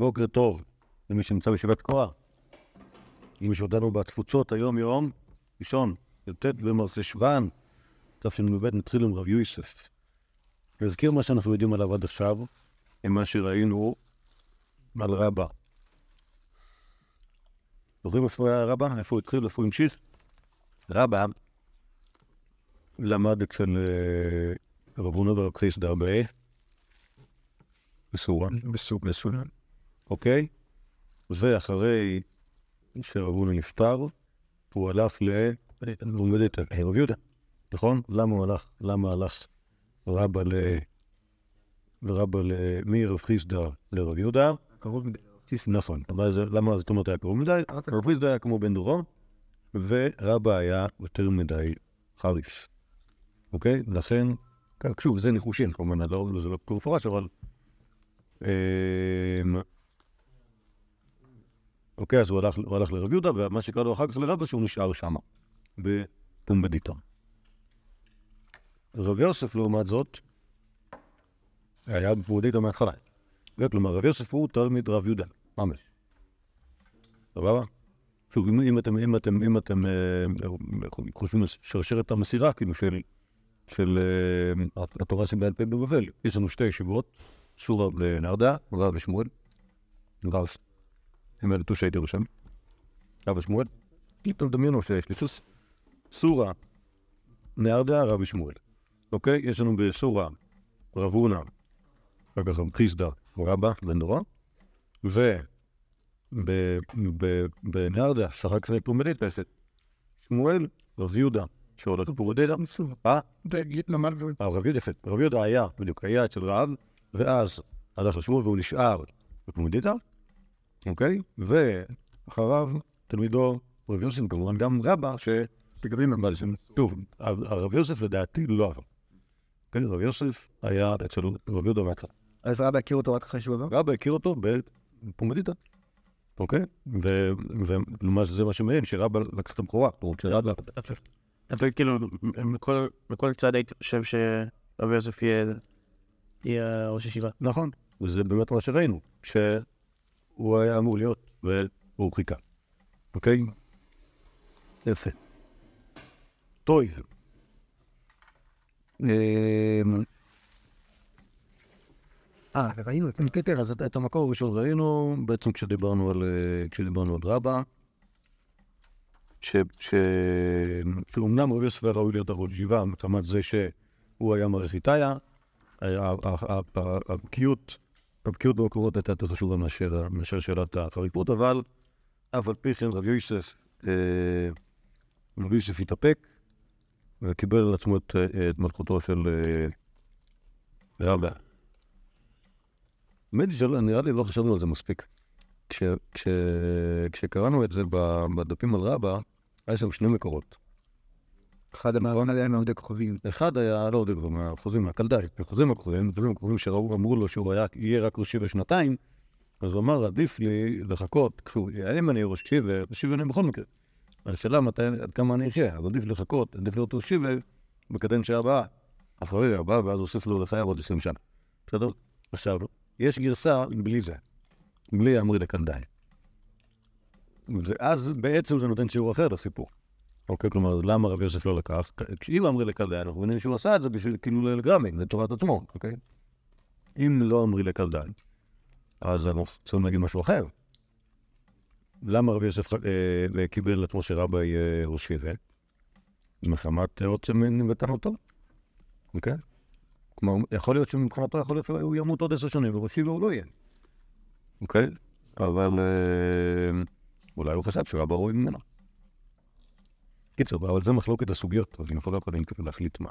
בוקר טוב למי שנמצא בישיבת קורה. אם יש אותנו בתפוצות היום יום ראשון, י"ט במרסי שבן, תשנ"ב, נתחיל עם רב יוסף. נזכיר מה שאנחנו יודעים עליו עד עכשיו, עם מה שראינו על רבא. זוכרים איפה היה רבא? איפה הוא התחיל? איפה הוא המשיך? רבא למד אצל אה, רב הונא ורב חיסדא בסורן. בסורן. אוקיי? ואחרי שרב הונא נפטר, הוא הלך ל... הוא לומד את רב יהודה, נכון? למה הוא הלך? למה הלך רבא ל... ורבא ל... מרב חיסדא לרב יהודה? קרוב מדי. נכון. אבל למה זאת אומרת היה קרוב מדי? רב חיסדא היה כמו בן דורו, ורבא היה יותר מדי חריף. אוקיי? לכן, כן, שוב, זה ניחושים, כמובן, לא- זה לא כתוב מפורש, אבל... אוקיי, אז הוא הלך, הוא הלך לרב יהודה, ומה שקרה לו אחר כך לרבא, שהוא נשאר שם, בפומבדיתא. רב יוסף, לעומת זאת, היה בפומבדיתא מההתחלה. כלומר, רב יוסף הוא תלמיד רב יהודה, ממש. סבבה? שוב, אם, אם אתם, אם אתם, אם אתם אה, חושבים על שרשרת המסירה, כאילו של, של אה, התורה שבעל פה בבבל, יש לנו שתי ישיבות, שורה בנרדה, רב ושמואל, רב, הם ילדו שהייתי רושם, רב ושמואל, פתאום דמיינו שיש לי סוס, סורה, נרדה, רב ושמואל, אוקיי? יש לנו בסורה, רב הונא, אחר כך רב חיסדא, רבא, בן דורה, ו... ב- ב- בנרדה, שאחר כך לפומדית בעצם, שמואל, רב יהודה, שהולך לפומדית, אה? למד. אה, רב יהודה. רב יהודה היה, בדיוק, היה אצל רב, ואז הלך לשמואל והוא נשאר בפומדיתא, אוקיי? ואחריו תלמידו רב יוסף, כמובן גם רבא, ש... לגבים הם אבל שוב, הרב יוסף לדעתי לא עבר. כן, רב יוסף היה אצל רב יהודה מההתחלה. אז רבא הכיר אותו רק אחרי שהוא עבר? רבא הכיר אותו בפומדיתא, אוקיי? ו- ולמעשה זה מה שמעניין, שרבא לקח את הבכורה. זאת אומרת, שרבא... אבל כאילו, מכל- צד הייתי חושב שרבי יוסף יהיה ראש ישיבה. נכון, וזה באמת מה שראינו, שהוא היה אמור להיות, והוא חיכה. אוקיי? יפה. טוב. אמ, אה, וראינו את כן, כן, כן, אז את- המקור הראשון ראינו, בעצם כשדיברנו על, אה, כשדיברנו על רבא. שאומנם רבי יוסף היה ראוי להיות הראש ישיבה, מחמת זה שהוא היה מרחיתאיה, היה- הבקיאות, הבקיאות במקורות הייתה יותר חשובה מאשר, שאלת החריפות, אבל אף על פי כן רבי יוסף, אה, רבי יוסף התאפק וקיבל על עצמו את, אה, מלכותו של אה, רבא. האמת היא נראה לי לא חשבנו על זה מספיק. כש, כש, כשקראנו את זה בדפים על רבא, היה שם שני מקורות. אחד המערון עליהם מעמודי כוכבים. אחד היה, לא יודע כבר, מהחוזים, מהקלדאי, מהחוזים הקרובים, החוזים שראו, אמרו לו שהוא היה, יהיה רק ראשי בשנתיים, אז הוא אמר, עדיף לי לחכות, כשהוא, אם אני ראש שיבה, שיבה אני בכל מקרה. השאלה מתי, עד כמה אני אחיה, אז עדיף לחכות, עדיף להיות ראש שיבה בקדנציה הבאה, אחרי הבאה, ואז הוסיף לו לחייו עוד 20 שנה. בסדר? עכשיו, יש גרסה בלי זה, בלי אמרי לקלדאי. ואז בעצם זה נותן שיעור אחר לסיפור. אוקיי, כלומר, למה רבי יוסף לא לקח? אם אמרי לקלדאי, אנחנו מבינים שהוא עשה את זה בשביל כאילו לגרמים, לטובת עצמו, אוקיי? אם לא אמרי לקלדאי, אז אנחנו צריכים להגיד משהו אחר. למה רבי יוסף אה, קיבל על עצמו שרבא יהיה ראש שיבה? מחמת עוצם נבטנותו, אוקיי? כלומר, יכול להיות שמבחינתו יכול להיות שהוא ימות עוד עשר שנים, וראש שיבה הוא לא יהיה. אוקיי? אבל אה, אולי הוא חשב שרבא ראוי ממנו. קיצור, אבל זה מחלוקת הסוגיות, אז אנחנו לא יכולים להחליט מה...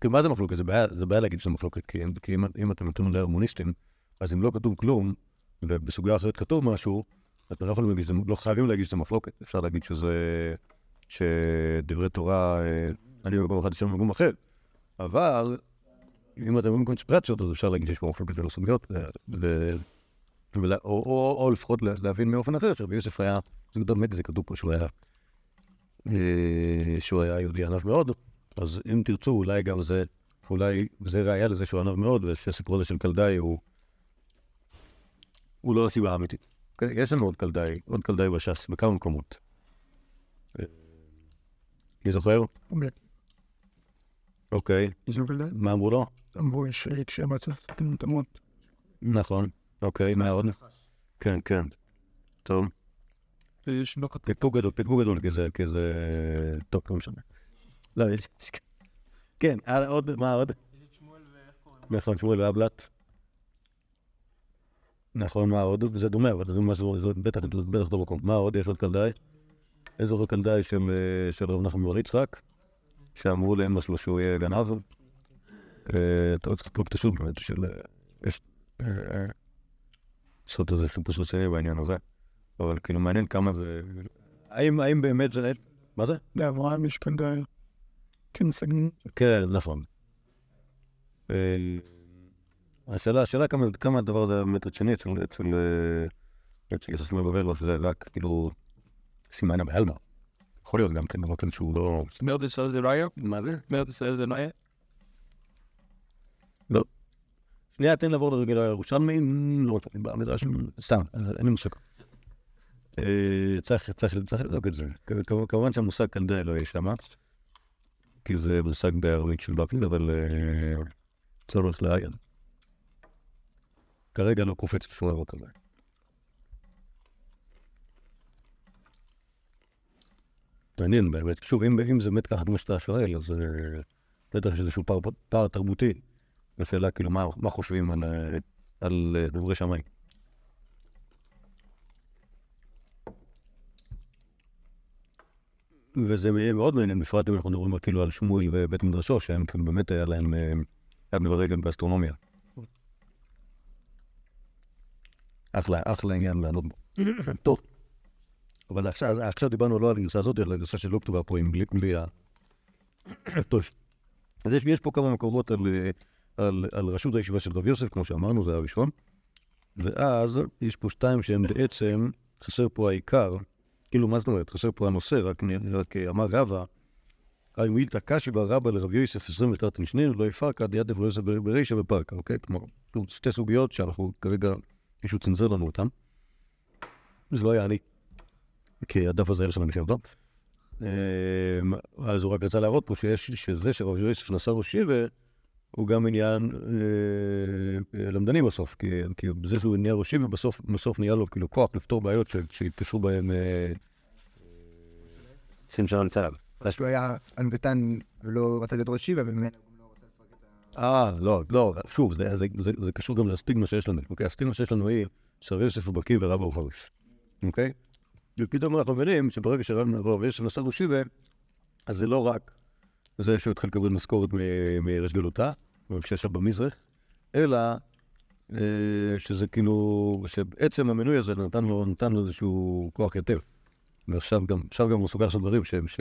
כאילו, מה זה מחלוקת? זה בעיה, זה בעיה להגיד שזה מחלוקת, כי, אם- כי אם, אם אתם נותנים להרמוניסטים, אז אם לא כתוב כלום, ובסוגיה אחרת כתוב משהו, אתם לא יכולים להגיד, לא חייבים להגיד שזה מחלוקת, אפשר להגיד שזה... שדברי תורה, אה, אני במקום אחד אשר במקום אחר, אבל אם אתם אומרים קונספירציות, אז אפשר להגיד שיש פה מחלוקת בין הסוגיות, ו- ו- ולה- או, או, או לפחות לה- להבין מאופן אחר, שרבי יוסף היה, זה באמת זה כתוב פה שהוא היה אה, שהוא היה יהודי ענב מאוד, אז אם תרצו, אולי גם זה, אולי זה ראיה לזה שהוא ענב מאוד, ושהסיפור הזה של קלדאי הוא הוא לא הסיבה האמיתית. אוקיי? יש לנו עוד קלדאי, עוד קלדאי בש"ס בכמה מקומות. אה, מי זוכר? אוקיי, מה אמרו לו? אמרו יש שם הצפתם תמות. נכון, אוקיי, מה עוד? כן, כן. טוב. יש לא כתוב. פקפוק גדול, פקפוק גדול כזה, כזה... טוב, לא משנה. לא, יש... כן, הלאה, עוד, מה עוד? נכון, שמואל ואבלט. נכון, מה עוד? זה דומה, אבל זה משהו, זה בטח, בטח אותו מקום. מה עוד? יש עוד קלדאי? איזה עוד קלדאי של, אה, רב נחמן בר יצחק, שאמרו לאמא שלו שהוא יהיה גנב. אה, אתה צריך את השוק באמת של... אה, יש... אה, אה, לעשות איזה חיפוש רציני בעניין הזה. אבל כאילו מעניין כמה זה... האם, האם באמת זה... מה זה? לאברהם יש כאן די... כן. כן, נכון. אה, השאלה, השאלה כמה, כמה הדבר הזה באמת רציני אצל, אצל, אה, אצל יוסף מבבל, או שזה רק כאילו סימן בעלמא. יכול להיות גם כן, אבל כן שהוא לא... מרד ישראל זה לא היה? מה זה? מרד ישראל זה לא היה? לא. שנייה, תן לעבור לרגל הירושלמי, לא רוצה, סתם, אין לי מושג. אה, צריך, צריך, צריך לבדוק את זה. כמובן שהמושג קלדאי לא שם, כי זה מושג בערבית של בבלי, אבל אה, צורך לעיין. כרגע לא קופץ שום דבר כזה. מעניין באמת. שוב, אם, אם זה באמת ככה כמו שאתה שואל, אז אה, בטח יש איזשהו פער, תרבותי. בשאלה כאילו מה, מה חושבים על, דברי שמיים. וזה מאוד מעניין, בפרט אם אנחנו מדברים כאילו על שמואל ובית מדרשו, שהם כאילו באמת היה להם אה, יד ברגל באסטרונומיה. אחלה, אחלה עניין לענות בו. טוב. אבל עכשיו, עכשיו דיברנו לא על הגרסה הזאת, אלא על הגרסה שלא כתובה פה עם בלי ה... טוב. אז יש, יש פה כמה מקורות על, אה, על, על ראשות הישיבה של רב יוסף, כמו שאמרנו, זה הראשון. ואז יש פה שתיים שהם בעצם, חסר פה העיקר, כאילו, מה זאת אומרת? חסר פה הנושא, רק, רק אה, אמר רבא, האם מילתא קשי בר רבא לרב יוסף עשרים ותרת משנין, לא יפרקא דיד רב יוסף בר- ברישא ופרקא, אוקיי? כלומר, שתי סוגיות שאנחנו כרגע, מישהו צנזר לנו אותן. זה לא היה אני, כי הדף הזה היה שם מכיר אותו. אה, אז הוא רק רצה להראות פה שזה שרב יוסף נשא ראש שיבה, הוא גם עניין אה, אה, למדני בסוף, כי, כי זה שהוא נהיה ראש שיבה, בסוף, בסוף נהיה לו כאילו כוח לפתור בעיות שהתקשרו בהן אה, שים שלום לצלם. שהוא היה ענוותן ולא רצה להיות ראש שיבה, וממנו גם לא. אה, לא, לא, שוב, זה, זה, זה, זה קשור גם לסטיגמה שיש לנו, אוקיי? הסטיגמה שיש לנו היא שרב יוסף הוא בקיא ורבא הוא חריף, אוקיי? ופתאום אנחנו מבינים שברגע שרב יוסף נסע ראש שיבה, אז זה לא רק זה שהוא התחיל לקבל משכורת מ- מריש גלותה, וכשישב במזרח, אלא אה, שזה כאילו, שבעצם המינוי הזה נתן לו, נתן לו איזשהו כוח יותר. ועכשיו גם, עכשיו גם הוא סוגר שם דברים שהם, ש...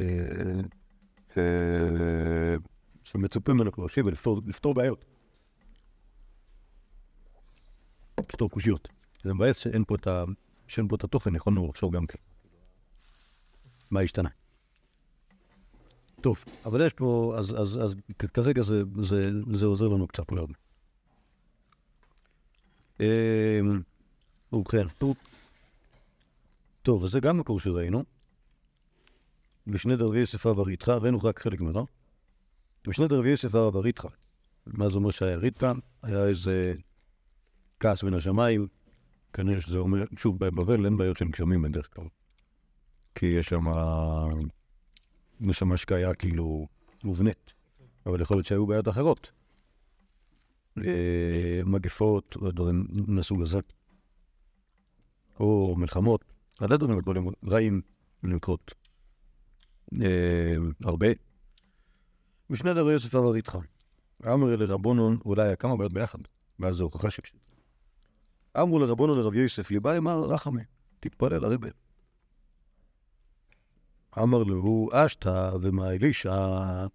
ש... שמצופים ממנו כבר שיבה לפתור, לפתור בעיות. לפתור קושיות. זה מבאס. שאין פה את התוכן, יכולנו לחשוב גם כן. מה השתנה? טוב, אבל יש פה, אז, אז, אז כרגע זה, זה, זה עוזר לנו קצת מאוד. אמ, ובכן, טוב. אז זה גם מקור שראינו. בשני דרבי יוסף אב אריתך, ראינו רק חלק ממנו. בשני דרבי יוסף אב אריתך. מה זה אומר שהיה ריתקה? היה איזה כעס בין השמיים. כנראה שזה אומר, שוב, בבבל אין בעיות של גשמים בדרך כלל. כי יש שם... שם השקעה כאילו מובנית. אבל יכול להיות שהיו בעיות אחרות. אה, מגפות, דברים מהסוג הזה. או מלחמות. הרבה דברים יכולים רעים לקרות. אה, הרבה. משנה דברי יוסף אמר איתך. אמר לרבונון, אולי היה כמה בעיות ביחד, ואז זה הוכחה שפשוט. אמרו לרבונון לרב יוסף, ליבא אמר רחמי, תתפלל הרבה. אמר לו, אשתא ומה אלישע,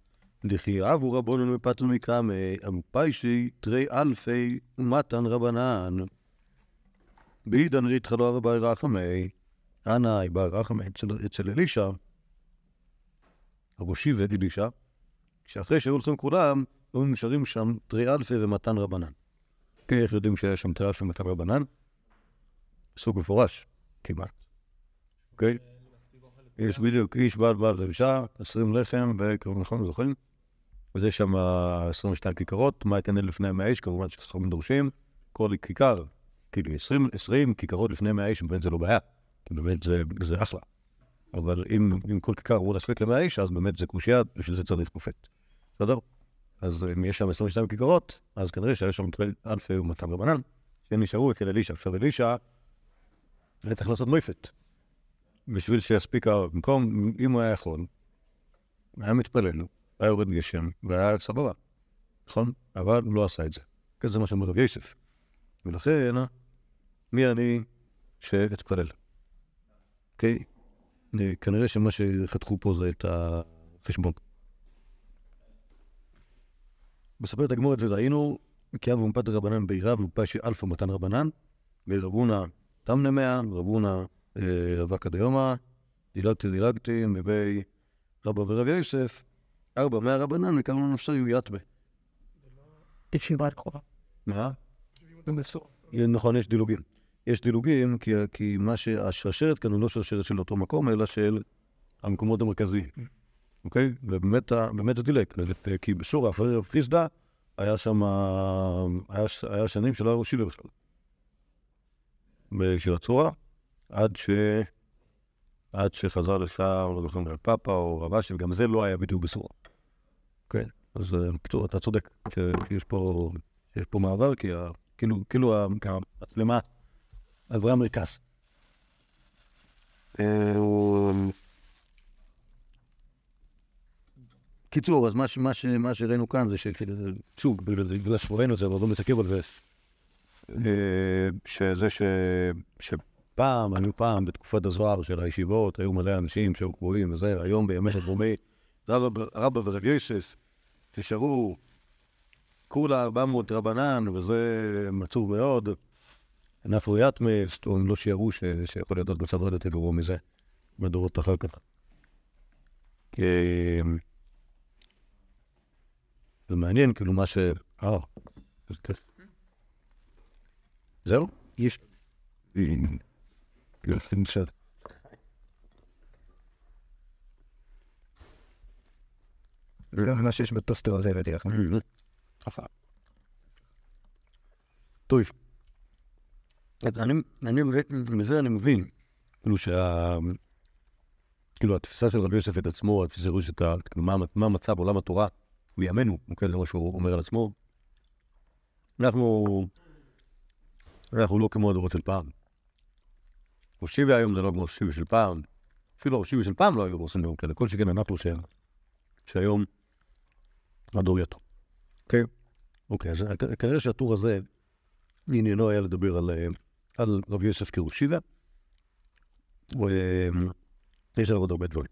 דכי אבו רבונון מפתו מקמי, אמפיישי תרי אלפי ומתן רבנן. בעידן ריתחא לא אבא רחמי, אנא בא רחמי אצל- אלישע, ראשי ואת אלישע, שאחרי שהיו הולכים כולם, היו נשארים שם תרי אלפי ומתן רבנן. כן, איך יודעים שיש שם תרי אלפי ומתן רבנן? פסוק מפורש, כמעט. אוקיי? יש בדיוק, איש בעל בעל ואישה, עשרים לחם, וכמובן, נכון, זוכרים? וזה שם 22 כיכרות, מה יתן לפני המאה איש, כמובן שחכמים דורשים, כל כיכר, כאילו 20, 20 כיכרות לפני המאה איש, באמת זה לא בעיה, באמת זה, זה אחלה. אבל אם, אם כל כיכר אמור להספיק למאה איש, אז באמת זה קושייה, בשביל זה צריך מופת. בסדר? אז אם יש שם 22 כיכרות, אז כנראה שהיה שם אלפי ומתן רבנן, שהם נשארו אצל אלישע. עכשיו אלישע, היה צריך לעשות מופת. בשביל שיספיק, במקום, אם הוא היה יכול, היה מתפלל, היה יורד גשם, והיה סבבה, נכון? אבל הוא לא עשה את זה. כן, זה מה שאומר רב יוסף. ולכן, מי אני שאתפלל? אוקיי? אה, כנראה שמה שחתכו פה זה את החשבון. הגמור את זה ראינו, כי אב ומפת רבנן בירב ופשי אלפא מתן רבנן, ורבונה תמנה מאה, רבונה רווקא דיומא, דילגתי דילגתי, מבי רבא ורב יוסף, ארבע מאה רבנן, וכמה נפשו יהיו יתבה. ישיבת קרובה. מה? נכון, יש דילוגים. יש דילוגים, כי, כי מה שהשרשרת כאן הוא לא שרשרת של אותו מקום, אלא של המקומות המרכזיים. אוקיי? ובאמת זה דילג. כי בסורה, אחרי רב חיסדא, היה שם, היה, שנים שלא היה ראש שילה בכלל. של הצורה, עד ש... עד שחזר לשם, לא זוכר אם פאפה או רב אשי, וגם זה לא היה בדיוק בסורה. כן, אז אה, בקיצור, אתה צודק, שיש פה, שיש פה מעבר, כי ה- כאילו, כאילו המצלמה עברה מרכז. קיצור, אז מה, שראינו כאן זה שוב, בגלל את זה, אבל לא מתעכב על זה, אה, שזה ש... שפעם, היו פעם, בתקופת הזוהר של הישיבות, היו מלא אנשים שהיו קבועים וזה, היום בימי הדרומי, רבא ורב יוסף, נשארו כולה 400 רבנן, וזה עצוב מאוד. נפו יתמס, או לא שיערו שיכול להיות עוד מצב עוד יותר גרוע מזה, בדורות אחר כך. זה מעניין, כאילו, מה ש... אה. זהו? יש... יופי, בסדר. לא מה שיש בטוסטר הזה בדרך. טוב. אני, באמת, מזה אני מבין, כאילו שה... כאילו התפיסה של רבי יוסף את עצמו, התפיסה של ה... כאילו, מה, מה מצב עולם התורה בימינו, אוקיי, זה מה שהוא אומר על עצמו. אנחנו, אנחנו לא כמו הדורות של פעם. הושיבי היום זה לא כמו הושיבי של פעם. אפילו הושיבי של פעם לא היו עושים דברים כאלה. כל שכן אנחנו ש... שהיום הדור יתום. אוקיי? אוקיי, אז כנראה שהטור הזה, עניינו היה לדבר על, אה, על רבי יוסף כראשיבה. יש עליו עוד הרבה דברים.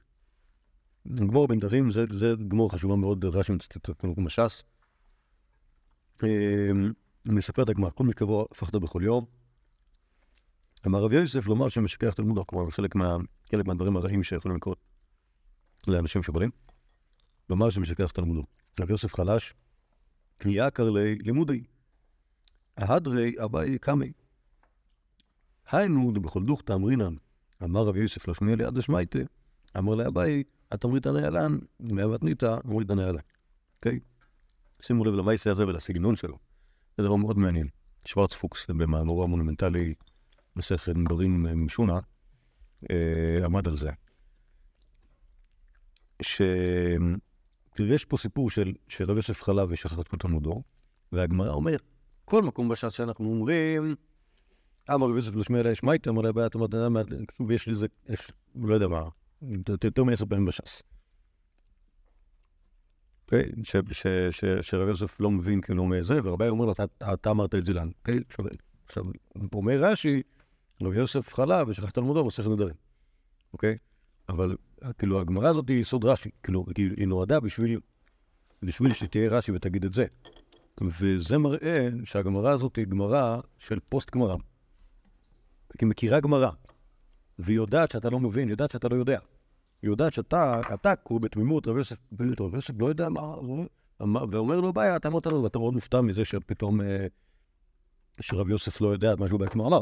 גמור בן דרים זה, זה גמור חשובה מאוד, רש"י מצטט כמו ש"ס. אה, מספר את הגמר, כל משכבו הפכת בכל יום. אמר רבי יוסף לומר שמשכח תלמודו, כלומר חלק, חלק מהדברים הרעים שיכולים לקרות לאנשים שבולים. לומר שמשכח תלמודו. רבי יוסף חלש, יקר לי לימודי. ההדרי אביי קמי. היינו דבכל דוכתא אמרינן, אמר רבי יוסף לשמיע ליד דשמייטה, אמר לאביי, התמריתא נעלן, מהבתניתא אמריתא נעלן. אוקיי? שימו לב למעשה הזה ולסגנון שלו. זה דבר מאוד מעניין. שוורץ פוקס במאמרו המונומנטלי מסכת דברים משונה, אה, עמד על זה. ש... תראה, יש פה סיפור של, רבי יוסף חלב כל תלמודו, והגמרא אומר, כל מקום בש"ס שאנחנו אומרים, אמר רבי יוסף לשמיע אלי שמייטה, אמר לה אתה מה, שוב, יש לי זה, יש, לא יודע מה, יותר מעשר פעמים בש"ס. אוקיי? שרבי יוסף לא מבין כאילו מזה, ורבי אומר לו, "אתה- אמרת את זה לנו. אוקיי? עכשיו, אומר רש"י, רבי יוסף חלב ושכח תלמודו מסכת נדרים. אוקיי? אבל כאילו הגמרא הזאת היא יסוד רש"י, כאילו היא נועדה בשביל, בשביל שתהיה רש"י ותגיד את זה. וזה מראה שהגמרא הזאת היא גמרא של פוסט גמרא. היא מכירה גמרא, והיא יודעת שאתה לא מבין, היא יודעת שאתה לא יודע. היא יודעת שאתה, אתה קורא בתמימות, רבי יוסף, רבי יוסף לא יודע מה, ואומר לו בעיה, אתה אמרת לו, ואתה מאוד מופתע מזה שפתאום, אה, שרבי יוסף לא יודע את מה שהוא בעצמו אמר.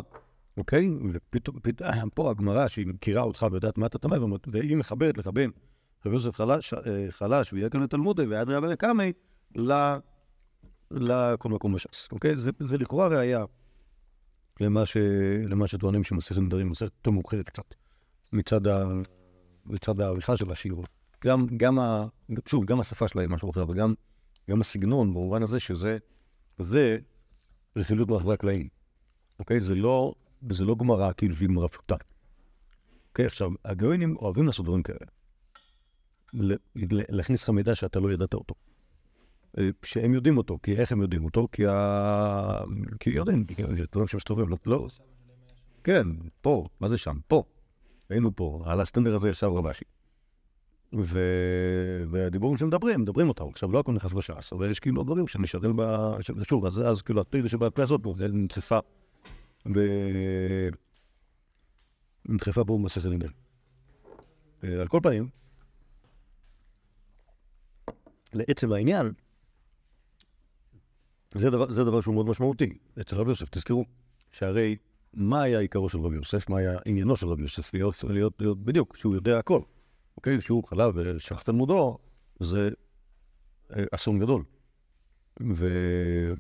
אוקיי? ופתאום, פתאום, פה הגמרא שהיא מכירה אותך ויודעת מה אתה טמא, והיא מחברת לך בין רבי יוסף חלש, אה, חלש כאן לתלמודי ואדרבה לקמי ל- לכל מקום בש"ס, אוקיי? זה, זה לכאורה ראייה למה, למה שטוענים שמסכת נדרים, מסכת יותר מאוחרת קצת, מצד, ה, מצד העריכה של השיר. גם, גם ה, שוב, גם השפה שלה היא משהו אחר, וגם גם הסגנון, במובן הזה שזה, זה רכילות מאחורי הקלעים. אוקיי? זה לא, זה לא גמרא כאילו שהיא גמרא פשוטה. אוקיי, עכשיו, הגאונים אוהבים לעשות דברים כאלה. להכניס לך מידע שאתה לא ידעת אותו. אה, שהם יודעים אותו, כי איך הם יודעים אותו? כי ה... כי יודעים, כי דברים שמסתובבים, לא, לא... כן, פה, מה זה שם? פה. היינו פה, על הסטנדר הזה ישב רבשי. ו... והדיבורים שמדברים, מדברים אותם. עכשיו, לא הכל נכנס בש"ס, אבל יש כאילו דברים שנשארים ב... שוב, אז, אז כאילו, התיאוריה שבהקלטה הזאת, זה נדחפה ב... נדחפה פה במסכת נדל. על כל פנים, לעצם העניין, זה דבר, זה דבר שהוא מאוד משמעותי. אצל רבי יוסף, תזכרו, שהרי מה היה עיקרו של רבי יוסף? מה היה עניינו של רבי יוסף? להיות, להיות, להיות בדיוק, שהוא יודע הכל. אוקיי? שהוא חלה ושכח תלמודו, זה אה, אסון גדול.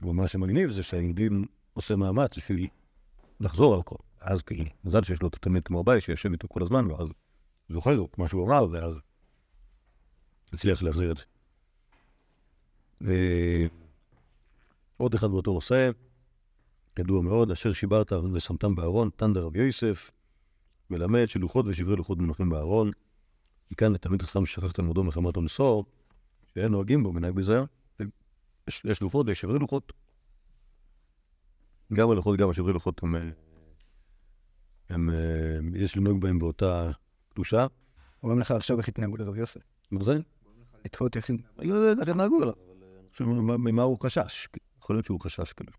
ומה שמגניב זה שהיהודים עושה מאמץ בשביל לחזור על הכל. אז כאילו, מזל שיש לו את התלמיד כמו הבית שיושב איתו כל הזמן, ואז זוכר את מה שהוא אמר, ואז הצליח להחזיר את זה. ועוד אחד באותו נושא, ידוע מאוד, אשר שיברת ושמתם בארון, תן דרבי יוסף, מלמד שלוחות ושברי לוחות מונחים בארון. מכאן לתלמיד חכם ששכח תלמודו מחמת עונשו, שאין נוהגים בו מנהג ביזיון. יש, יש לוחות ויש שברי לוחות. גם הלוחות, גם השברי לוחות הם, אה, הם, אה, יש לנהוג בהם באותה קדושה. אומרים לך לחשוב איך התנהגו לרב יוסף. מה זה? לתהות איך... אני לא יודע איך הם נהגו עליו, אבל אני חושב ממה- הוא חשש. יכול להיות שהוא חשש כאילו.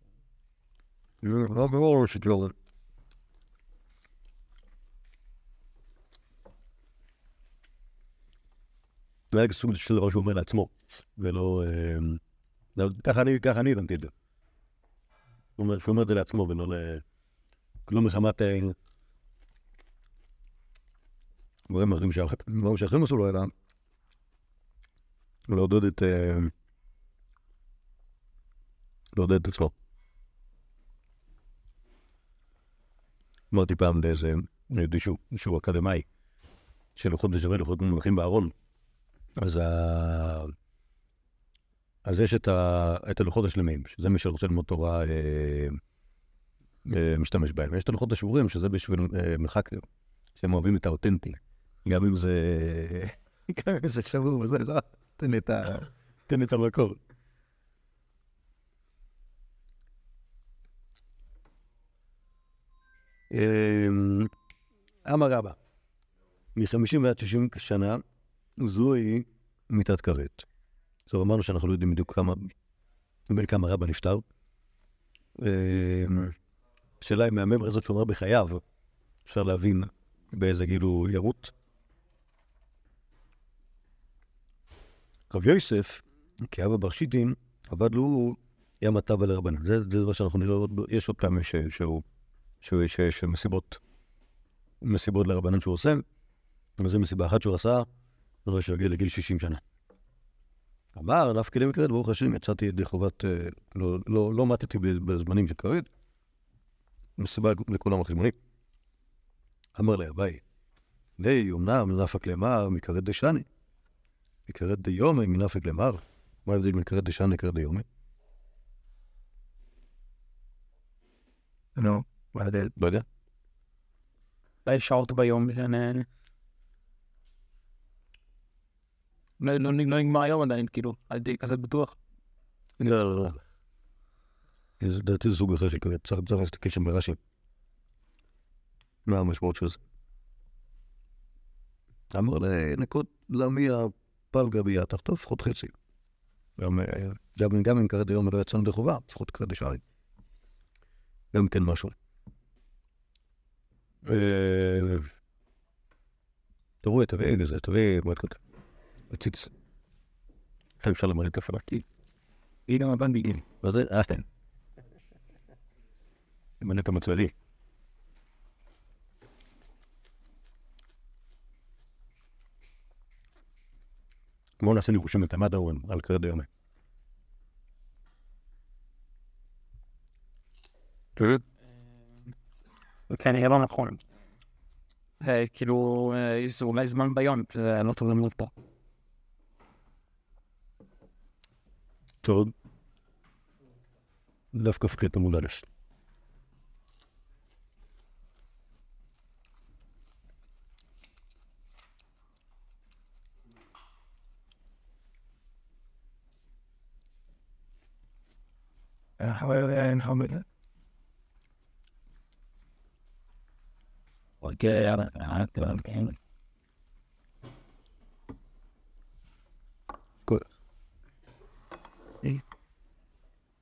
לא ברור שכאילו... זה היה סוג של דבר שהוא אומר לעצמו, ולא... אה, לא, ככה אני הבנתי את זה. הוא אומר- את זה לעצמו ולא ל... לא מחמת... אה, דברים אחרים שאח- דברים שאחרים עשו לו, אלא לעודד את... אה, לעודד את עצמו. אמרתי פעם לאיזה יהודי שהוא, אקדמאי, שלוחות ושווה לוחות מונחים בארון. אז, ה... אז יש את, ה... את הלוחות השלמים, שזה מי שרוצה ללמוד תורה אה, אה, משתמש בהם. ויש את הלוחות השבורים, שזה בשביל אה, מרחק, שהם אוהבים את האותנטי. גם אם זה... גם אם זה שבור וזה, לא, תן את ה... תן את המקור. אמ, אמר רבא, מ-50 ועד 60 שנה זוהי מיתת כרת. טוב, אמרנו שאנחנו לא יודעים בדיוק כמה, בין כמה רבא נפטר. אמ, השאלה אם מהממר הזאת שהוא אמר בחייו, אפשר להבין באיזה גיל הוא ימות. רב יוסף, כאבא בר שיטין, עבד לו ים הטבע לרבנן. זה, דבר שאנחנו נראה עוד, יש עוד פעמים שהוא, שהוא, שיש מסיבות, מסיבות לרבנן שהוא עושה, וזו מסיבה אחת שהוא עשה, זה לא שהגיע לגיל 60 שנה. אמר, לי מקרית, ברוך השם, יצאתי ידי חובת, אה, לא, לא, לא מתתי ב- בזמנים של כרת, מסיבה לכולם החשבונית. אמר לי, אביי, די, אמנם נפק למר מכרת דשני, מכרת דיומי מנפק למר. מה ההבדל בין כרת דשני לכרת דיומי? נו, מה ההבדל? לא יודע. אולי שעות ביום, שאני... לא, לא, לא נגמר היום עדיין, כאילו, אל תהיה כזה בטוח. לא, לא, לא. זה לדעתי זה סוג אחר של כרת, צריך להסתכל שם ברש"י. מה המשמעות של זה? אמר לנקות למיה פלגה ביה, תחטוף לפחות חצי. גם, אה, אם כרת דיומי לא יצאנו ידי חובה, לפחות כרת דשני. גם כן משהו. אה, תראו, תביא איזה, תביא מועד כזה. وتكسب إن شاء الله ما يكفر أكيد. إلى ما بان بيجي بعدين اهتم لما نبقى متفائلين ما نحسن يخش من على والكذا يومين. كان يرون أخوهم كيلو يسو لازم بيان آه، نطلب من الطاقة. זה לא טוב למות פה. טוב. דווקא פקט עמוד ikke?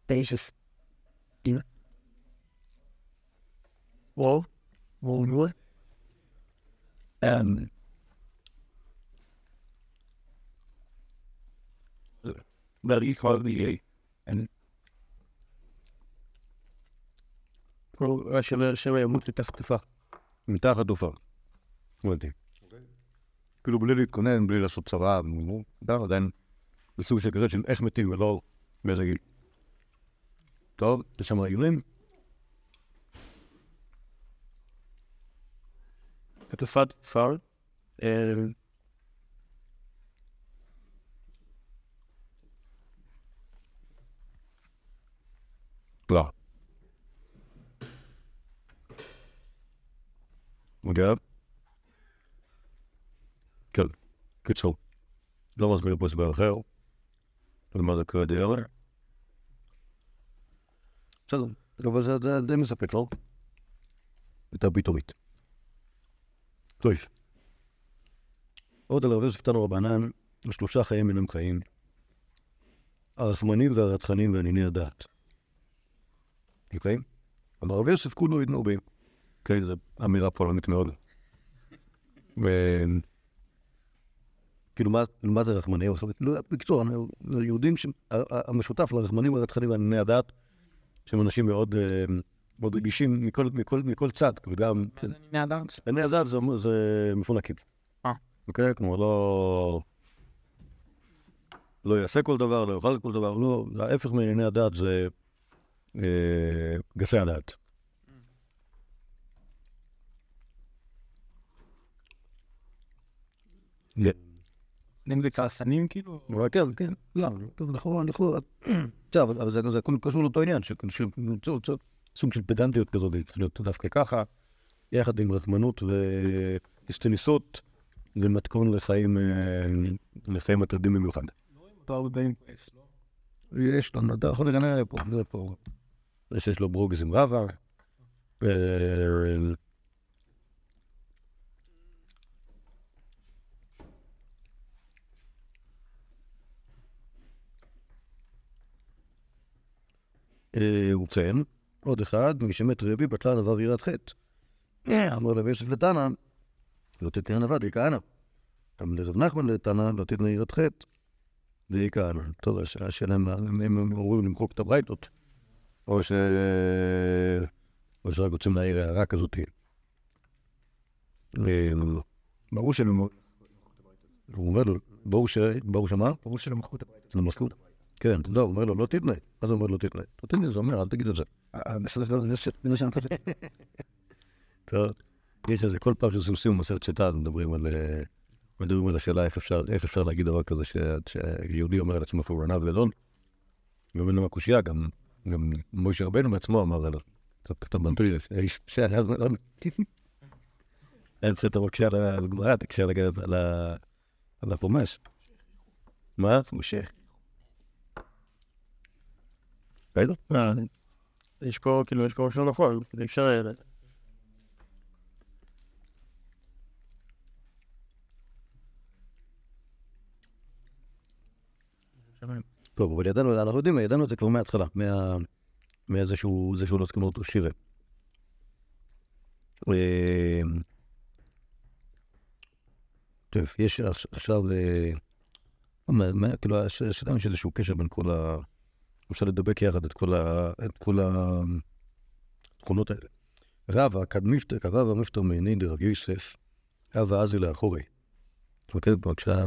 Basis. Dina. Wow. Wow, nu Um, hvad I kalder det i en شباب متفق متاخد دفاع ودي كيلو بليلي كونان بليلة صوت سبعة من دار دان בלי לעשות צבא, גם עדיין זה סוג של כזה של איך מתים ולא באיזה גיל. טוב, יש שם רגילים. תקופת כפר. לא. אגב, כן, קיצור, לא מסביר פה הסבר אחר, למה זה קרה די הרבה. בסדר, אבל זה די מספק, לא? יותר פתאומית. טוב. עוד על רבי יוסף תנו רבנן, השלושה חיים אינם חיים. הרחמנים והרתחנים והניני הדעת. אוקיי? אבל רבי יוסף כולו ידנו בהם. אוקיי, זו אמירה פולנית מאוד. כאילו, מה, מה זה רחמנים? לא, בקיצור, היהודים, ש... המשותף לרחמנים והרתחנים והענייני הדת, שהם אנשים מאוד, אה, מאוד רגישים מכל, מכל, מכל צד, וגם... מה זה ענייני הדת? ענייני הדת זה, זה מפונקים. אה. אוקיי? כלומר, לא... לא יעשה כל דבר, לא יאכל כל דבר, לא... ההפך מענייני הדת זה אה, גסי הדת. נגד וכעסנים כאילו? אבל כן, כן, לא, נכון, נכון. בסדר, אבל זה- קשור לאותו עניין, סוג של פדנטיות כזאת, צריך להיות דווקא ככה, יחד עם רחמנות והסטניסות, זה מתכון לחיים, אה, לחיים מטרידים במיוחד. כועס, לא? יש לנו, אתה יכול לרנן פה, זה פה. זה שיש לו ברוגז עם רבא. אה, אה, ציין, עוד אחד, משמת רבי בטלה נבב יראת חטא. אמר רבי יוסף לתנא, לא תתנא נבד, די כהנא. גם לרב נחמן לתנא, לא תתנא יראת חטא. די כהנא. טוב, הש- השאלה אם הם אומרים למחוק את הברייתות, או ש... או שרק רוצים להעיר הערה כזאת. אה, ברור שלא הוא אומר לו, ברור שמה? ברור שלא מחקו את הברית. לא. כן, לא, הוא אומר לו, לא תתנה. מה זה אומר לא תתנה? לא תתנה, זה אומר, אל תגיד את זה. אה, חושב. טוב, יש איזה, כל פעם שעושים סיום מסכת שיטה, מדברים על... אה, מדברים על השאלה איך אפשר, איך אפשר להגיד דבר כזה שיהודי אומר על עצמו שהוא ענב גדול. גם אין לו קושייה, גם, גם משה רבנו בעצמו אמר עליו. אתה כתב בנטוי, האיש שהיה גדול. אין ספר מקשה על הגמרא, תקשה על החומש. מה? משה. בסדר? יש פה, כאילו, יש פה משהו נכון, אי אפשר... אה, טוב, אבל ידענו, אנחנו יודעים, ידענו את זה כבר מההתחלה, מה... מאיזה שהוא, זה שהוא לא הסכים אותו שירה. אה, טוב, יש עכש- עכשיו, אה, כאילו, הש- השאלה אם יש איזשהו קשר בין כל ה... אפשר לדבק יחד את כל ה... את כל התכונות האלה. רבא, כרבא מיפתר מעיני דרבי יוסף, רבא אזי לאחורי. כן, כשהיה,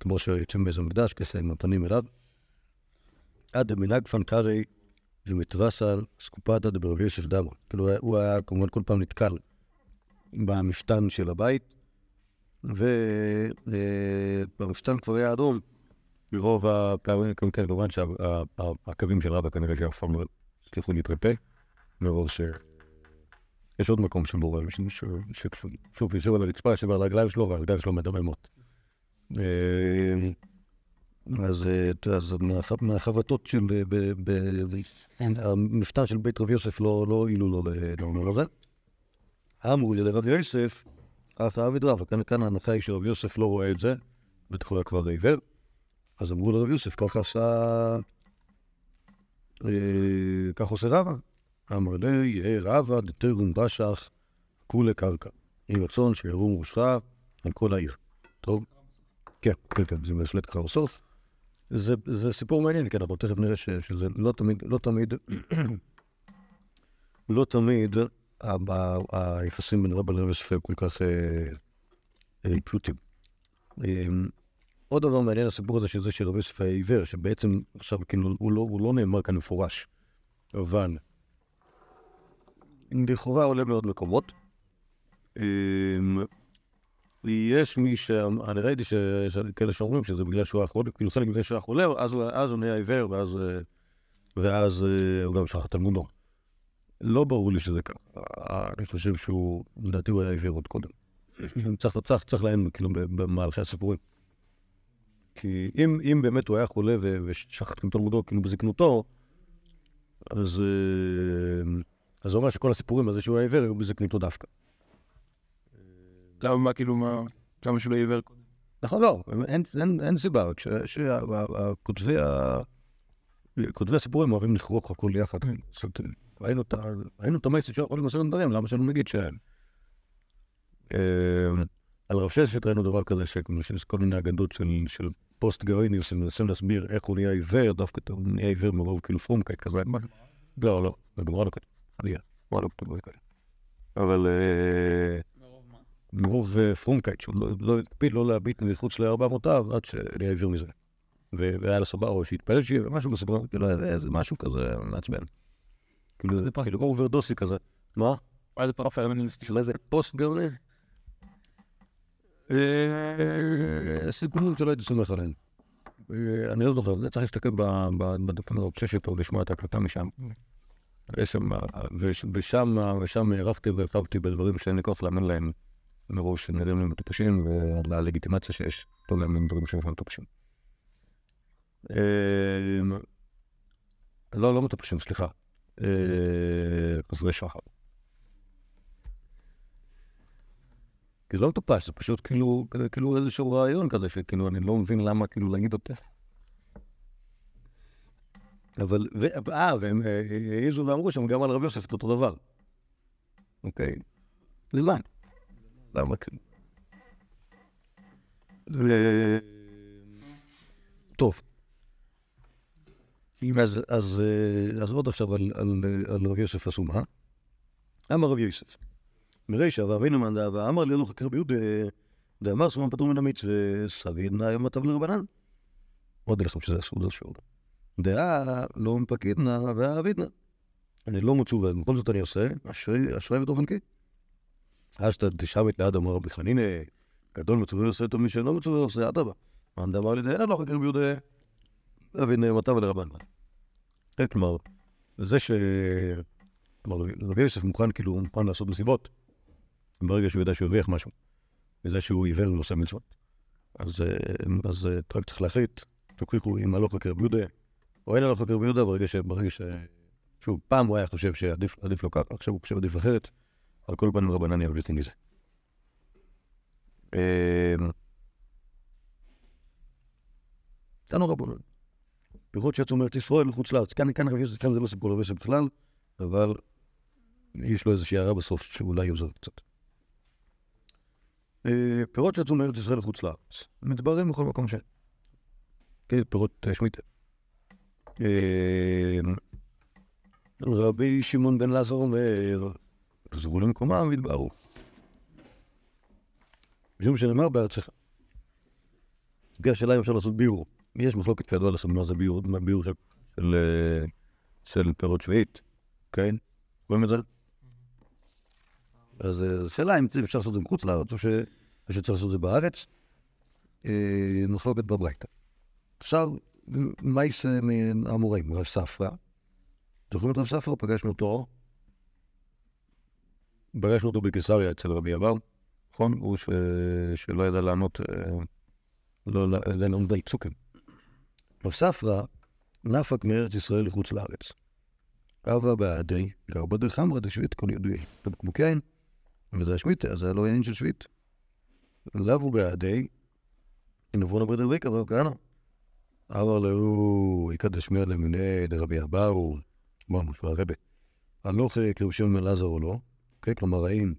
כמו שיוצאים באיזה מקדש, כסא עם הפנים אליו. עד המנהג פנקרי ומתרסל סקופתא דברבי יוסף דמו. כאילו, הוא היה כמובן כל פעם נתקל במפתן של הבית, ובמפתן כבר היה אדום. ברוב הפעמים, כן, כמובן שהקווים של רבא כנראה שאף פעם לא הצליחו להתרפא, מרוב ש... יש עוד מקום רואים ששוב יושב על הרצפה, יושב על הרגליים שלו, והרגליים שלו מדממות. אה, אז אה, מהחבטות של... אה, המפתן של בית רבי יוסף לא לא הועילו לו לעולם הזה. אמרו לי לרבי יוסף, אף העביד רב, כאן ההנחה היא שרבי יוסף לא רואה את זה, היה כבר עיוור. אז אמרו לרבי יוסף, ככה עשה... אה, כך עושה רבא. אמר לי, יהא רבא דתרום בשח כולי קרקע. יהי רצון שירום ראשך על כל העיר. טוב? כן, כן, כן, זה בהחלט ככה בסוף. זה, זה סיפור מעניין, כן, אנחנו תכף נראה ש, שזה לא תמיד, לא תמיד, לא תמיד היחסים בין רבא יוסף הם כל כך אה, אה, פשוטים. עוד דבר מעניין הסיפור הזה שרבי יוסף היה עיוור, שבעצם עכשיו כאילו הוא לא, הוא לא נאמר כאן מפורש, אבל לכאורה עולה מאוד מקומות. אמ, יש מי ש... אני ראיתי ש- ש- כאלה שאומרים שזה בגלל שהוא היה חולה, כאילו חלק בגלל שהוא היה חולה, אז הוא- נהיה עיוור, ואז, ואז אה, הוא גם שכח תלמודו. לא ברור לי שזה ככה. אני חושב שהוא, לדעתי הוא היה עיוור עוד קודם. צריך, צריך, צריך לעיין כאילו במהלכי הסיפורים. כי אם, אם באמת הוא היה חולה ו- ושכח את תלמודו כאילו בזקנותו, אז, אה, אז זה אומר שכל הסיפורים על זה שהוא היה עיוור היו בזקנותו דווקא. למה, מה, כאילו, מה... למה שהוא לא עיוור קודם? נכון, לא, אין, אין, אין סיבה, כותבי הסיפורים אוהבים לכרוך הכל יחד. אומרת, ראינו את ה- ראינו את המייסט שיכול למסר דברים, למה שלא נגיד ש... אה, על רב ששת ראינו דבר כזה, שיש כל מיני אגדות של, של פוסט גאונים שמנסים להסביר איך הוא נהיה עיוור, דווקא הוא נהיה עיוור מרוב כאילו פרומקייט כזה. לא, לא, בגמרא לא כתוב. עלייה, בגמרא לא כתוב כאלה. אבל... אה, מרוב אה, פרומקייט, שהוא לא- לא הקפיד לא להביט מחוץ לארבע אמותיו עד שנהיה עיוור מזה. והיה לו סבבה, או שהתפלל שיהיה, משהו בסבבה, כאילו, זה- זה משהו כזה מעצבן. כאילו, זה כאילו over דוסי כזה. מה? מה זה פרפרמניסט? של איזה פוסט גאוני? אה, סיפורים שלא הייתי סומך עליהם. אה, אני לא זוכר, זה צריך להסתכל בדפים האובסשת או לשמוע את ההקלטה משם. אה, וש- ושם ושם הערכתי והרחבתי בדברים שאין לי כוח לאמן להם מרוב שנראים לי מטופשים וללגיטימציה שיש לא לאמן דברים שנראים מטופשים. לא, לא מטופשים, סליחה. חסרי שחר. זה לא מטופש, זה פשוט כאילו, כאילו איזשהו רעיון כזה, שכאילו אני לא מבין למה כאילו להגיד אותו. אבל, אה, והם אה, העזו ואמרו שם גם על רבי יוסף אותו דבר. אוקיי? למה? למה כאילו? טוב. אז, אז, אה, אז עוד עכשיו על, על, על רבי יוסף עשו מה? אמר רבי יוסף. מרישא ואבינו מאן דאבה אמר לי לא חקר ביהודה דאמר סומן פטור מן המצווה סבידנא יום מטב לרבנן. עוד לכם שזה אסור שיעור. דעה לא מפקידנא ואבידנא. אני לא מצווה, בכל זאת אני עושה, אשרי כי. אשתא דשמית ליד אמר רבי חנינא, גדול מצווה עושה אותו מי שאינו מצווה עושה, אדרבה. מאן דאמר לי דעה לא חקר ביהודה אבידנא יום מטב לרבנן. כלומר, זה ש... כלומר, רבי יוסף מוכן כאילו, מוכן לעשות מסיבות. ברגע שהוא יודע שהוא הרוויח משהו, וזה שהוא עיוור ועושה מצוות, אז, אה, אז אה, רק צריך להחליט, תוכיחו אם הלוך לקרב יהודה, או אין הלוך לקרב יהודה, ברגע ש... שוב, פעם הוא היה חושב שעדיף עדיף לו ככה, עכשיו הוא חושב עדיף אחרת, על כל פנים רבנן יבליטי מזה. אה, תנו רבנן. פירות שיצאו מארץ ישראל לחוץ לארץ. כאן, כאן כאן זה לא סיפור יוסף בכלל, אבל יש לו איזושהי הערה בסוף שאולי יעזור קצת. אה, פירות שיצאו מארץ ישראל לחוץ לארץ, מדברים בכל מקום ש... כן, פירות אה, שמיטה. אה, רבי שמעון בן לעזר אומר, חזרו למקומם והתבהרו. משום שנאמר בארצך, בגלל השאלה אם אפשר לעשות ביור. יש מחלוקת כידוע לעשות מה זה ביור, מה ביור של, של, של פירות שביעית, כן? רואים את זה? אז אה, זו שאלה אם אפשר לעשות את זה מחוץ לארץ, או שצריך לעשות את זה בארץ. אה, מחלוקת בברייתא. עכשיו, מה יישא מהמורים? רב ספרא. זוכרים את רב ספרא? פגשנו אותו. פגשנו אותו בקיסריה אצל רבי אבאו, נכון? הוא. שלא ידע לענות, אה, לא לא ידע לענות בעיצוקים. רב ספרא נפק מארץ ישראל לחוץ לארץ. אבא בעדי, גר בדרך חמרא דשביט כל ידועי. בבקבוקי יין, וזה השמיטה, זה לא עניין של שביט. לבו בעדי, נבוא נברד רביקה ורב כהנא. אמר לו, יקדש מיה למיני דרבי אבאו, אמרנו שהוא הרבה. הלוך כרושם מלעזר או לא, אוקיי? כלומר, האם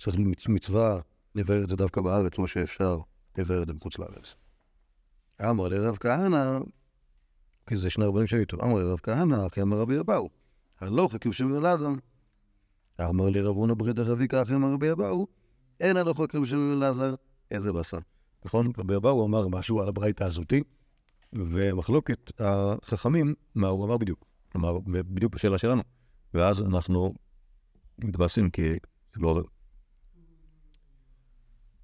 צריך מצ- מצווה לבאר את זה דווקא בארץ, או שאפשר לבאר את זה בחוץ לארץ. אמר לרב כהנא, כי זה שני רבנים שהיו איתו, אמר לרב כהנא, אחי אמר רבי אבאו, הלוך כרושם מלעזר. אמר לרב הונא ברית אחי אמר רבי אבאו, אין הלוך כרושם מלעזר, איזה באסה. נכון? רבי אבאו אמר משהו על הברייתא הזאתי, ומחלוקת החכמים, מה הוא אמר בדיוק. כלומר, בדיוק בשאלה שלנו. ואז אנחנו מתבאסים כי זה לא.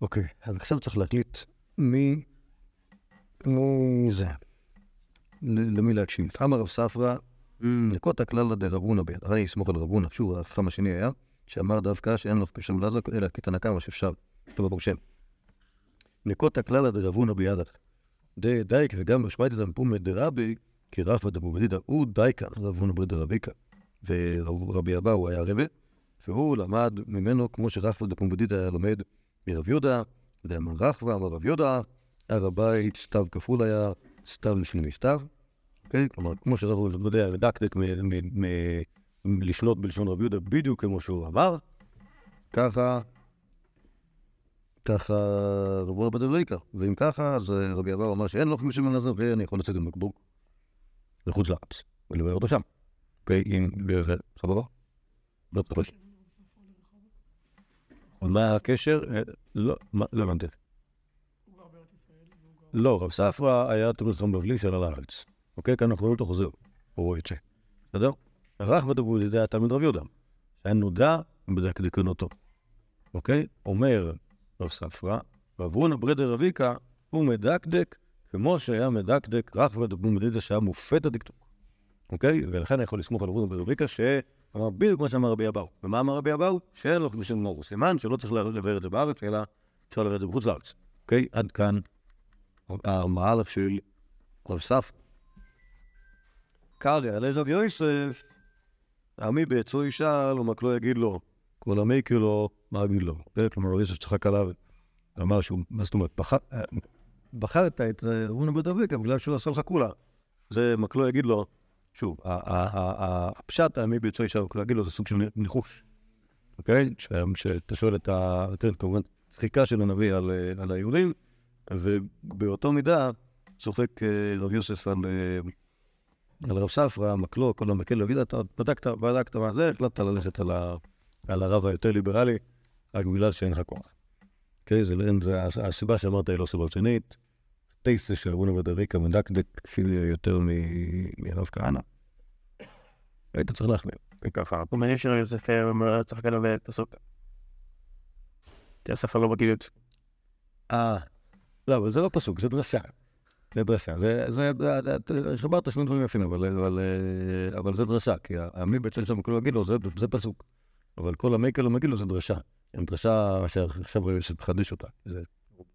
אוקיי, אז עכשיו צריך להחליט מי... מי זה. למי להקשיב. אמר רב ספרא, נקות הכלל דרבונה ביד. הרי אסמוך על רבונה. שוב, החכם השני היה, שאמר דווקא שאין לו קשר לעזר, אלא כתנא קמא שאפשר. טוב ברוך שם. נקות הכלל דרבונה בידך. די דייק וגם בשמעתי דמפומי דרבי, כי רפא דמובדידא הוא דייקה, רב הונא ברי דרביקה. ורבי אבאו היה רבה, והוא למד ממנו כמו שרפא דמובדידא היה לומד מרב יהודה, ואמר רחבה, אמר רב יהודה, הר הבית סתיו כפול היה, סתיו משלים מסתיו. אוקיי? כלומר, כמו שרב דמובדידא היה מדקדק מ- מ- מ- לשלוט בלשון רב יהודה בדיוק כמו שהוא אמר, ככה ככה רבו רבי דבריקה. ואם ככה, אז אה, רבי אבאו אמר שאין לו חמישים שמן לעזר, ואני יכול לצאת עם בקבוק לחוץ לארץ, ולבאר אותו שם. אוקיי, אם... סבבה? לא תחוש. מה הקשר? אה, לא, לא הבנתי. לא, רב ספרא היה תלמיד חכם בבלי שעלה לארץ. אוקיי, כאן אנחנו רואים אותו חוזר, הוא יוצא. בסדר? רך ודבו זה היה תלמיד רב יהודה, שהיה נודע בדקדקנותו. אוקיי? אומר רב ספרא, רב הונא ברדר רביקה, הוא מדקדק כמו שהיה מדקדק רך ודבו מדידה שהיה מופת הדקדוק. אוקיי? ולכן אני יכול לסמוך על רב הונא ברדר רביקה שאמר בדיוק מה שאמר רבי אבאו. ומה אמר רבי אבאו? שאין לו חמישים מורו. סימן שלא צריך לבאר את זה בארץ, אלא אפשר לבאר את זה בחוץ לארץ. אוקיי? עד כאן המהלך של רב ספרא. קרא עלי רב יוסף, עמי בעצו ישאל, ומק לא יגיד לו, כל עמי כאילו, מה אגיד לו? זה, כלומר, יוסף צחק עליו, ואמר שהוא, מה זאת אומרת, בחר- אה, בחרת את רבונה בית אביקה בגלל שהוא עשה לך כולה. זה מק לא יגיד לו, שוב, הפשט העמי בעצו ישאל, מק לא יגיד לו, זה סוג של ניחוש. אוקיי? שאתה שואל את ה... כמובן, צחיקה של הנביא על, אה, על היהודים, ובאותו מידה צוחק אה, רב יוסף על... על רב ספרא, מקלו, כל המקל לו, יגיד, אתה בדקת, בדקת מה זה, החלטת ללכת על, ה, על הרב היותר ליברלי, רק בגלל שאין לך כוח. אוקיי, זה, לא- זה הס- הסיבה שאמרת היא לא סיבה רצינית. טייסה של רבונה ודריקה מדקדק כפי יותר מ- מרב כהנא. היית צריך להחמיר, וככה. הוא מעניין שרב יוסף אה, אומר, צחק עליו בפסוק. יוסף לא בגיל אה, לא, אבל זה לא פסוק, זה דרשה. זה דרשה. זה, זה, זה- זה- חיברת שני דברים יפים, אבל, אבל, אבל זה דרשה, כי העמי בית של שם כולו מגילו זה, זה פסוק. אבל כל המי כולו מגילו זה דרשה. עם דרשה שעכשיו יוסף מחדש אותה. זה,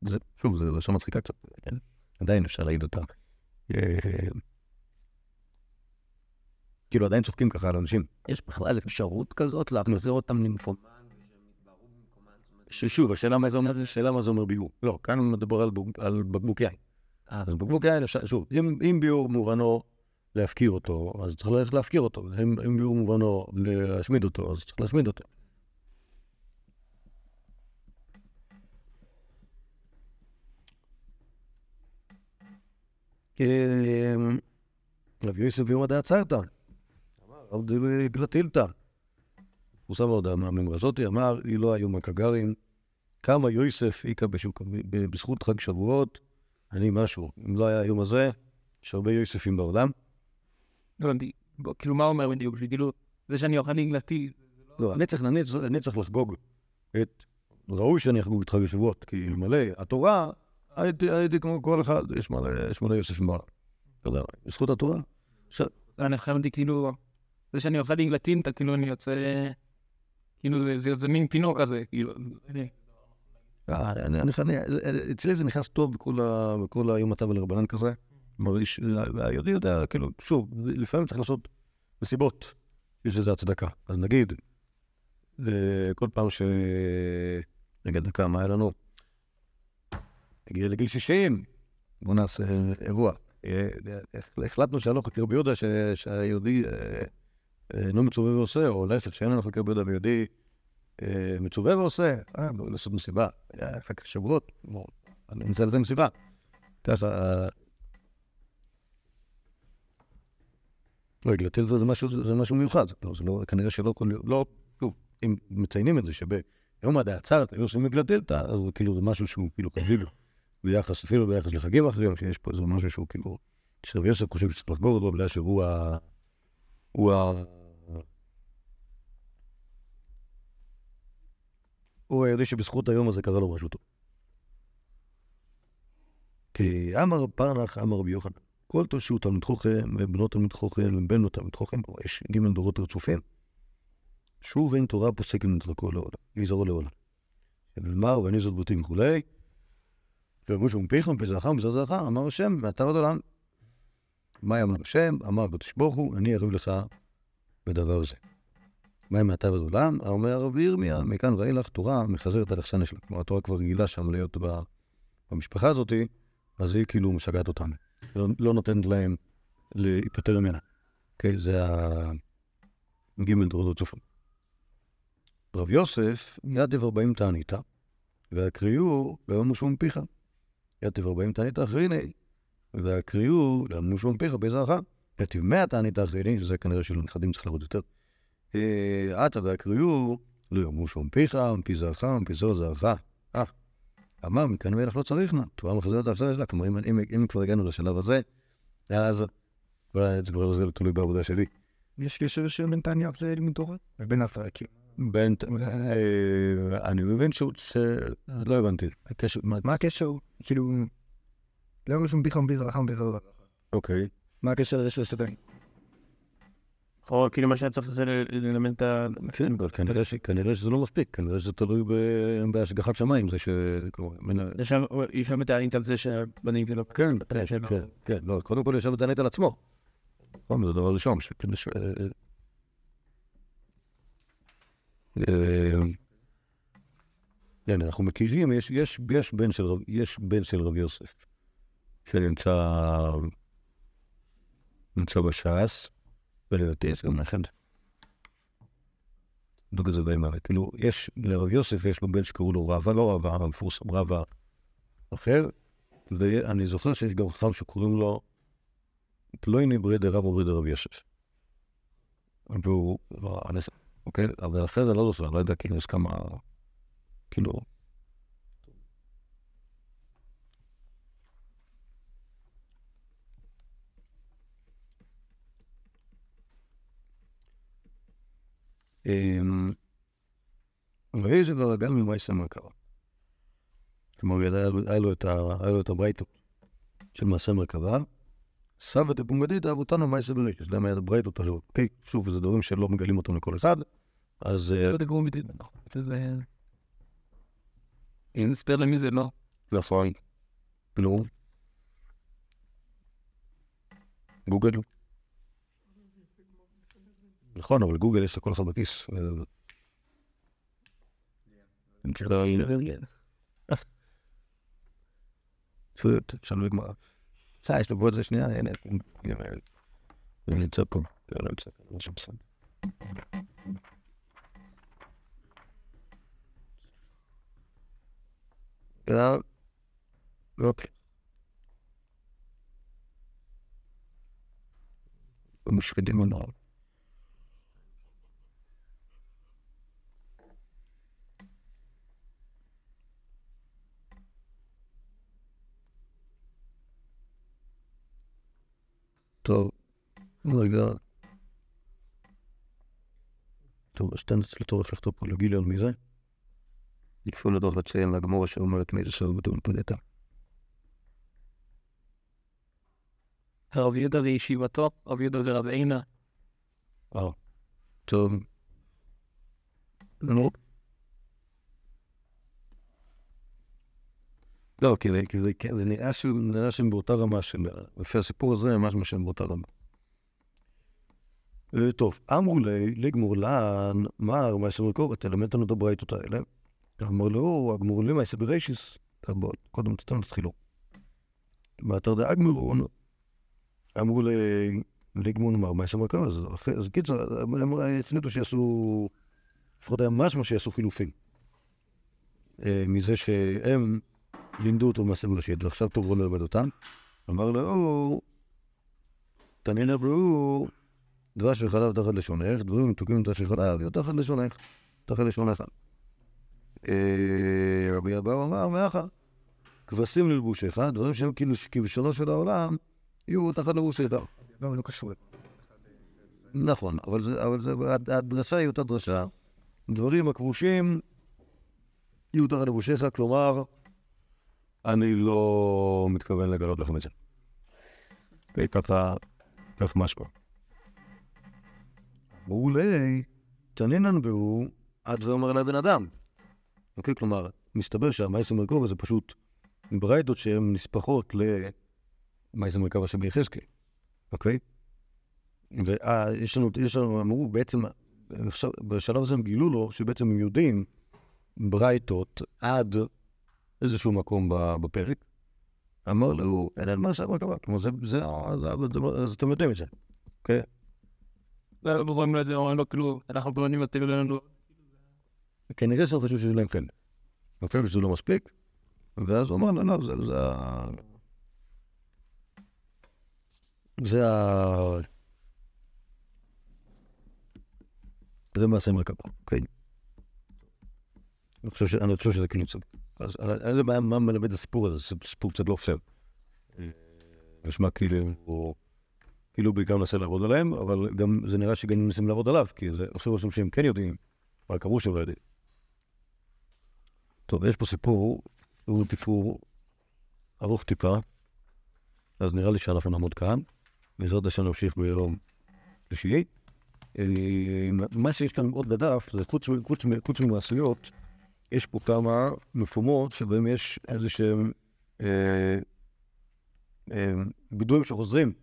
זה, שוב, זו דרשה מצחיקה קצת, כן? עדיין אפשר להעיד אותה. אה, כאילו, עדיין צוחקים ככה על אנשים. יש בכלל אפשרות כזאת להחזיר אותם למקום? ששוב, השאלה מה זה אומר, השאלה מה זה אומר ביור. לא, כאן מדובר על בקבוק יין. אז בקבוק יין, אפשר, שוב, אם, אם ביור מובנו להפקיר אותו, אז צריך ללכת להפקיר אותו. אם, אם ביור מובנו להשמיד אותו, אז צריך להשמיד אותו. אמ, רבי יוסף ביום דעה צרתא, אמר רב דילוי גלטילתא. פורסם מאוד המאמרים הזאתי, אמר, לא היו מקגרים, כמה יוסף ב- בזכות חג שבועות, אני משהו. אם לא היה היום הזה, יש הרבה יוספים בעולם. לא הבנתי. בוא, כאילו, מה אומר בדיוק? שכאילו, זה שאני אוכל נגלתי, לא, אני צריך, אני, צריך- לחגוג את... ראוי שאני אחגוג את חג השבועות, כי אלמלא התורה, הייתי, הייתי כמו כל אחד, יש מלא, יש מלא יוספים בעולם. אתה יודע, בזכות התורה. אני חשבתי כאילו, זה שאני אוכל נגלתים, אתה כאילו אני יוצא, כאילו זה- מין פינוק כזה, כאילו, אצלי זה נכנס טוב בכל, היום אתה ולרבנן כזה. מרגיש, היהודי יודע, כאילו, שוב, לפעמים צריך לעשות מסיבות, יש לזה הצדקה. אז נגיד, אה, כל פעם ש... רגע, דקה, מה היה לנו? נגיע לגיל 60, בואו נעשה אירוע. אה, אה, החלטנו שאני לא חוקר ביהודה, שהיהודי אה, אה, לא מצווה ועושה, או להפך, שאין לנו חוקר ביהודה ויהודי אה, מצווה ועושה, אה, לעשות מסיבה. היה חג שבועות, בואו, אני נעשה לזה מסיבה. ככה, אה, לא, גלטל זה משהו, מיוחד. לא, זה לא, כנראה שלא כל לא, שוב, אם מציינים את זה שביום עד העצרת היו עושים מגלטלתא, אז זה כאילו זה משהו שהוא כאילו חביב ביחס, אפילו ביחס לחגים אחרים, שיש פה איזה משהו שהוא כאילו, שרבי יוסף חושב שצריך לחגוג אותו, בגלל שהוא ה... הוא ה... הוא היהודי שבזכות היום הזה קרה לו משהו טוב. כי אמר פרנח, אמר רבי יוחנן, כל תושעו תלמיד חוכם, ובנות תלמיד חוכם, ובנו תלמיד חוכם, יש ג' דורות רצופים. שוב אין תורה פוסק מנתרקו לעולם, יזהרו לעולם. ונאמר, ואני זאת בוטים וכולי, ואמרו שהוא מפיכם, פזרחם, פזר זרחם, אמר השם, ואתה עוד עולם. מה אמר השם? אמר הקדוש ברוך הוא, אני אריב לך בדבר זה. מה עם מעתה ועד עולם? אומר רבי ירמיה, מכאן ואילך תורה מחזרת על אכסניה שלה. כלומר, התורה כבר רגילה שם להיות במשפחה הזאתי, אז היא כאילו משגעת אותם. לא, לא נותנת להם להיפטר ממנה. אוקיי, זה הג' דורות רצופים. רב יוסף, יתב ארבעים תענית, והקריאו לאמושו מפיך. יתב ארבעים תענית אחריני, והקריאו לאמושו מפיך בעזרך. יתב מאה תענית אחריני, שזה כנראה שלנכדים צריך לעבוד יותר. אה, עתה והקריאו לאמושו מפיך, מפי זרעך, מפי זרע זרעך. אה, אמר, מכאן ואילך לא צריך נא, תורה מחזרת האכזר שלה. כלומר, אם, כבר הגענו לשלב הזה, אז אולי זה כבר זה תלוי בעבודה שלי. יש קשר של בנתניה זה תורה? ובין הפרקים. בין, אה, אני מבין שהוא, לא הבנתי. מה, הקשר? כאילו... לא רשום פיכם בזרחם בזרחם. אוקיי. מה הקשר לזה של הסדרים? או כאילו מה שהיה צריך זה ל- ללמד את ה... כן, אבל כנראה, שזה לא מספיק, כנראה שזה תלוי בהשגחת שמיים, זה ש... יש שם- יש שם מתענית על זה שהבנים שלו... כן, כן. כן, כן, לא, קודם כל ישב ותענית על עצמו. נכון, זה דבר ראשון, ש... כן, אנחנו מכירים, יש, יש, יש, בן של, רב- יש בן של רב יוסף, שנמצא נמצא בש"ס, יש גם נכד. כזה די מוות. כאילו, יש, לרב יוסף יש לו בן שקראו לו רבא, לא רבא, המפורסם, רבא אחר, ואני זוכר שיש גם חכם שקוראים לו פלויני ברידר רב וברידר רב יוסף. והוא, לא, אוקיי, אבל אחר זה לא זוכר, לא יודע, כאילו, יש כמה, כאילו, אמ, ויהי זה כבר גם ממאי מרכבה. כלומר, היה לו- את הברייתות של מעשה מרכבה. סבא דפונגדיתא אבותנו מאי בריש, אז למה היה ברייתות אחרות. אוקיי, שוב, זה דברים שלא מגלים אותם לכל אחד, אז אה, לא תגרום בדיוק, נכון. נספר למי זה לא. נכון. נו. גוגל. נכון, אבל גוגל יש לכל אחד בכיס. אה, פשוט, שאלו לגמרא. סע, יש לו פה את זה שנייה, הנה, הנה, הוא נמצא פה. לא נמצא פה, לא שם בסדר. Ja, אוקיי. ומשחידים הנוער. טוב, רגע. טוב, תן לטורף לכתוב פה לגיליון מי זה. לפעול לדוח לציין לגמור אשר אומרת מי זה סוד בטון פדתה. רב יהודה וישיבתו, רב יהודה ורב עינה. טוב. נו. לא, כי זה- זה נראה שהם באותה רמה של... לפי הסיפור הזה, ממש מה שהם באותה רמה. אה, טוב, אמרו לי, לגמור לן, מר, מייסר מקורת, תלמד לנו את הברייתות האלה. אמר לו, הגמור לי ברישיס. טוב, בוא, קודם תתן תתחילו. באתר דאגמרון, אמרו לי, לגמור מר, מייסר מקורת, אז אחרי- אז קיצר, הם הם החליטו שיעשו, לפחות היה משמע שיעשו חילופים. אה, מזה שהם לימדו אותו מעשה בראשית, ועכשיו תורו ללמד אותם. אמר לו, תנין אמרו, דבש וחלב תחת לשונך, דברים מתוקים דבש וחלב, תחת לשונך, תחת לשונך. אה, רבי אבאו אמר, מאחה, כבשים ללבושך, דברים שהם כאילו כבשונו של העולם, יהיו תחת לבושך. לא, לא קשור. נכון, אבל, הדרשה היא אותה דרשה. דברים הכבושים יהיו תחת לבושיך, כלומר, אני לא מתכוון לגלות לכם את זה. ככה, כך משהו. אמרו לי, תנינן בהו, עד זה אומר לבן אדם. אוקיי, כלומר, מסתבר שהמייסר מרכובה זה פשוט ברייתות שהן נספחות למייסר מרכבה שביחזקאל, אוקיי? ויש לנו, יש לנו, אמרו בעצם, בשלב הזה הם גילו לו שבעצם הם יודעים ברייתות עד איזשהו מקום בפרק. אמר לו, אין אין מה שאמר כמה, כלומר זה, זה, אז אתם יודעים את זה, אוקיי? לא אומרים לו את זה, אומרים לו כאילו, אנחנו בונים לתת לנו. כנראה שהם חשבו שיש להם חן. אפילו שזה לא מספיק, ואז הוא אמר, לא, לא, זה, זה ה... זה ה... זה מעשה מרכבה, אוקיי? אני חושב, ש... אני חושב שזה כאילו צודק. אז אני לא יודע מה- מלמד הסיפור הזה, זה סיפור קצת לא פייר. נשמע כאילו, הוא כאילו בעיקר מנסה לעבוד עליהם, אבל גם זה נראה שגם מנסים לעבוד עליו, כי זה עושה רושם שהם כן יודעים, רק אמרו שהם לא יודעים. טוב, יש פה סיפור, הוא סיפור ארוך טיפה, אז נראה לי שאנחנו נעמוד כאן, בעזרת השם נמשיך ביום שלישי. אה, מה שיש כאן עוד לדף, זה חוץ, חוץ, חוץ ממעשיות, יש פה כמה מקומות שבהם יש איזה שהם אה, אה, בידויים שחוזרים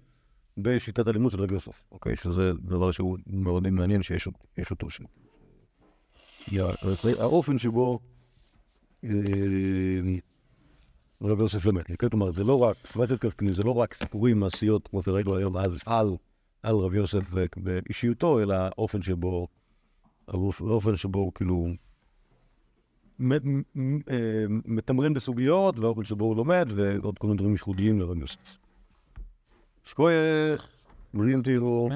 בשיטת הלימוד של רבי יוסף, אוקיי? שזה דבר שהוא מאוד מעניין שיש יש אותו שם. האופן שבו אה, רבי יוסף למד, כן? כלומר זה לא רק, סבתת קלקני זה לא רק סיפורים מעשיות כמו שראינו היום אז על, רבי יוסף ו- ואישיותו, אלא האופן שבו, האופ- האופן שבו כאילו מתמרן בסוגיות, והאופן שבו הוא לומד, ועוד כל מיני דברים ייחודיים לרבי יוסף. שכוייך, בריאים תראו.